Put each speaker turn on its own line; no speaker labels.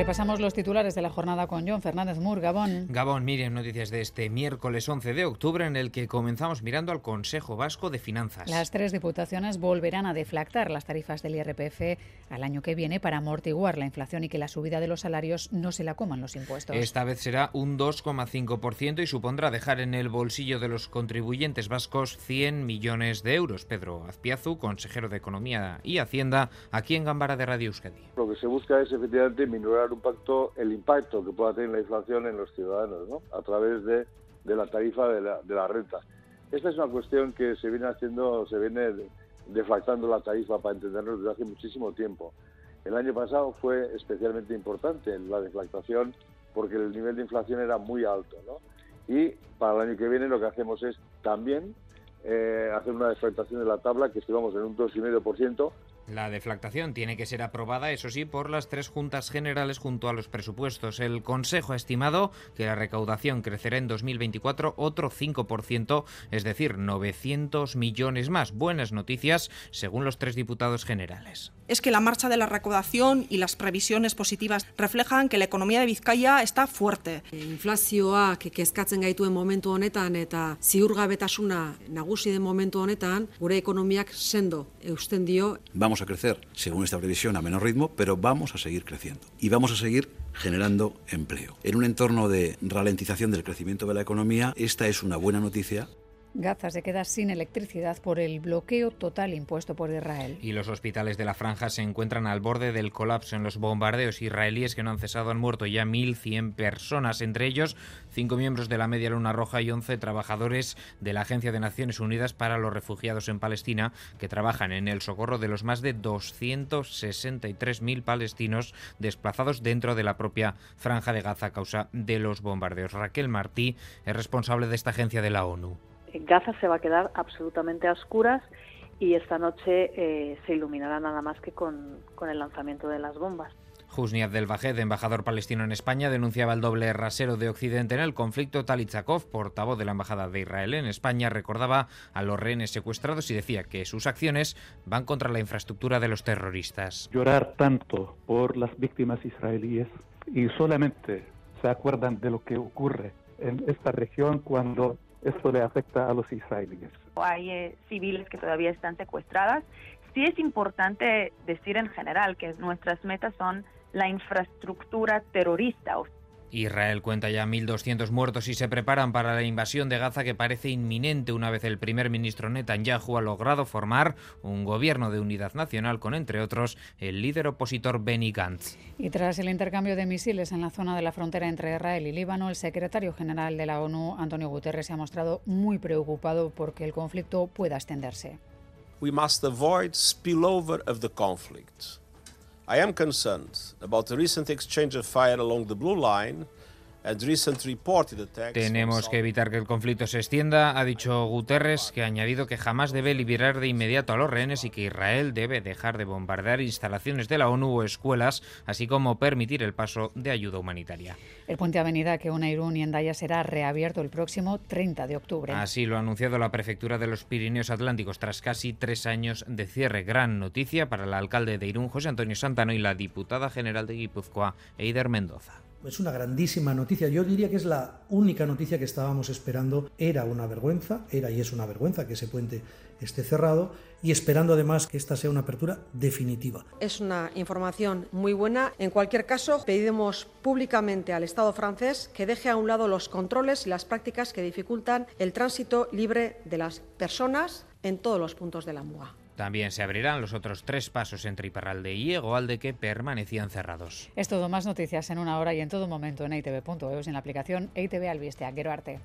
Repasamos los titulares de la jornada con John Fernández Mur, Gabón.
Gabón, miren noticias de este miércoles 11 de octubre en el que comenzamos mirando al Consejo Vasco de Finanzas.
Las tres diputaciones volverán a deflactar las tarifas del IRPF al año que viene para amortiguar la inflación y que la subida de los salarios no se la coman los impuestos.
Esta vez será un 2,5% y supondrá dejar en el bolsillo de los contribuyentes vascos 100 millones de euros. Pedro Azpiazu, consejero de Economía y Hacienda, aquí en Gambara de Radio Euskadi.
Lo que se busca es efectivamente minorar un pacto, el impacto que pueda tener la inflación en los ciudadanos, ¿no? a través de, de la tarifa de la, de la, renta. Esta es una cuestión que se viene haciendo, se viene deflactando la tarifa, para entendernos, desde hace muchísimo tiempo. El año pasado fue especialmente importante la deflactación porque el nivel de inflación era muy alto. ¿no? Y para el año que viene lo que hacemos es también eh, hacer una deflactación de la tabla, que estivamos en un 2,5%,
la deflactación tiene que ser aprobada, eso sí, por las tres juntas generales junto a los presupuestos. El Consejo ha estimado que la recaudación crecerá en 2024 otro 5%, es decir, 900 millones más. Buenas noticias, según los tres diputados generales.
Es que la marcha de la recaudación y las previsiones positivas reflejan que la economía de Vizcaya está fuerte.
Inflazioak kezkatzen gaituen momentu honetan eta ziurgabetasuna nagusi den momentu honetan, gure ekonomiak sendo eusten dio.
Vamos a crecer, según esta previsión, a menor ritmo, pero vamos a seguir creciendo. Y vamos a seguir generando empleo. En un entorno de ralentización del crecimiento de la economía, esta es una buena noticia
Gaza se queda sin electricidad por el bloqueo total impuesto por Israel.
Y los hospitales de la franja se encuentran al borde del colapso en los bombardeos israelíes que no han cesado. Han muerto ya 1.100 personas, entre ellos cinco miembros de la Media Luna Roja y 11 trabajadores de la Agencia de Naciones Unidas para los Refugiados en Palestina que trabajan en el socorro de los más de 263.000 palestinos desplazados dentro de la propia franja de Gaza a causa de los bombardeos. Raquel Martí es responsable de esta agencia de la ONU.
Gaza se va a quedar absolutamente a oscuras y esta noche eh, se iluminará nada más que con, con el lanzamiento de las bombas.
Husniat del Bajed, embajador palestino en España, denunciaba el doble rasero de Occidente en el conflicto. Talitzakov, portavoz de la Embajada de Israel en España, recordaba a los rehenes secuestrados y decía que sus acciones van contra la infraestructura de los terroristas.
Llorar tanto por las víctimas israelíes y solamente se acuerdan de lo que ocurre en esta región cuando esto le afecta a los israelíes.
Hay eh, civiles que todavía están secuestradas. Sí es importante decir en general que nuestras metas son la infraestructura terrorista,
Israel cuenta ya 1.200 muertos y se preparan para la invasión de Gaza que parece inminente una vez el primer ministro Netanyahu ha logrado formar un gobierno de unidad nacional con, entre otros, el líder opositor Benny Gantz.
Y tras el intercambio de misiles en la zona de la frontera entre Israel y Líbano, el secretario general de la ONU, Antonio Guterres, se ha mostrado muy preocupado porque el conflicto pueda extenderse.
We must avoid spillover of the conflict. I am concerned about the recent exchange of fire along the Blue Line
tenemos que evitar que el conflicto se extienda, ha dicho Guterres, que ha añadido que jamás debe liberar de inmediato a los rehenes y que Israel debe dejar de bombardear instalaciones de la ONU o escuelas, así como permitir el paso de ayuda humanitaria.
El puente Avenida que une Irún y Endaya será reabierto el próximo 30 de octubre.
Así lo ha anunciado la prefectura de los Pirineos Atlánticos tras casi tres años de cierre. Gran noticia para el alcalde de Irún, José Antonio Santano, y la diputada general de Guipúzcoa, Eider Mendoza
es una grandísima noticia. Yo diría que es la única noticia que estábamos esperando. Era una vergüenza, era y es una vergüenza que ese puente esté cerrado y esperando además que esta sea una apertura definitiva.
Es una información muy buena. En cualquier caso, pedimos públicamente al Estado francés que deje a un lado los controles y las prácticas que dificultan el tránsito libre de las personas en todos los puntos de la MUA.
También se abrirán los otros tres pasos entre Iparralde y Egoalde que permanecían cerrados.
Es todo, más noticias en una hora y en todo momento en itv.eus en la aplicación ITV Albistea. Quiero arte.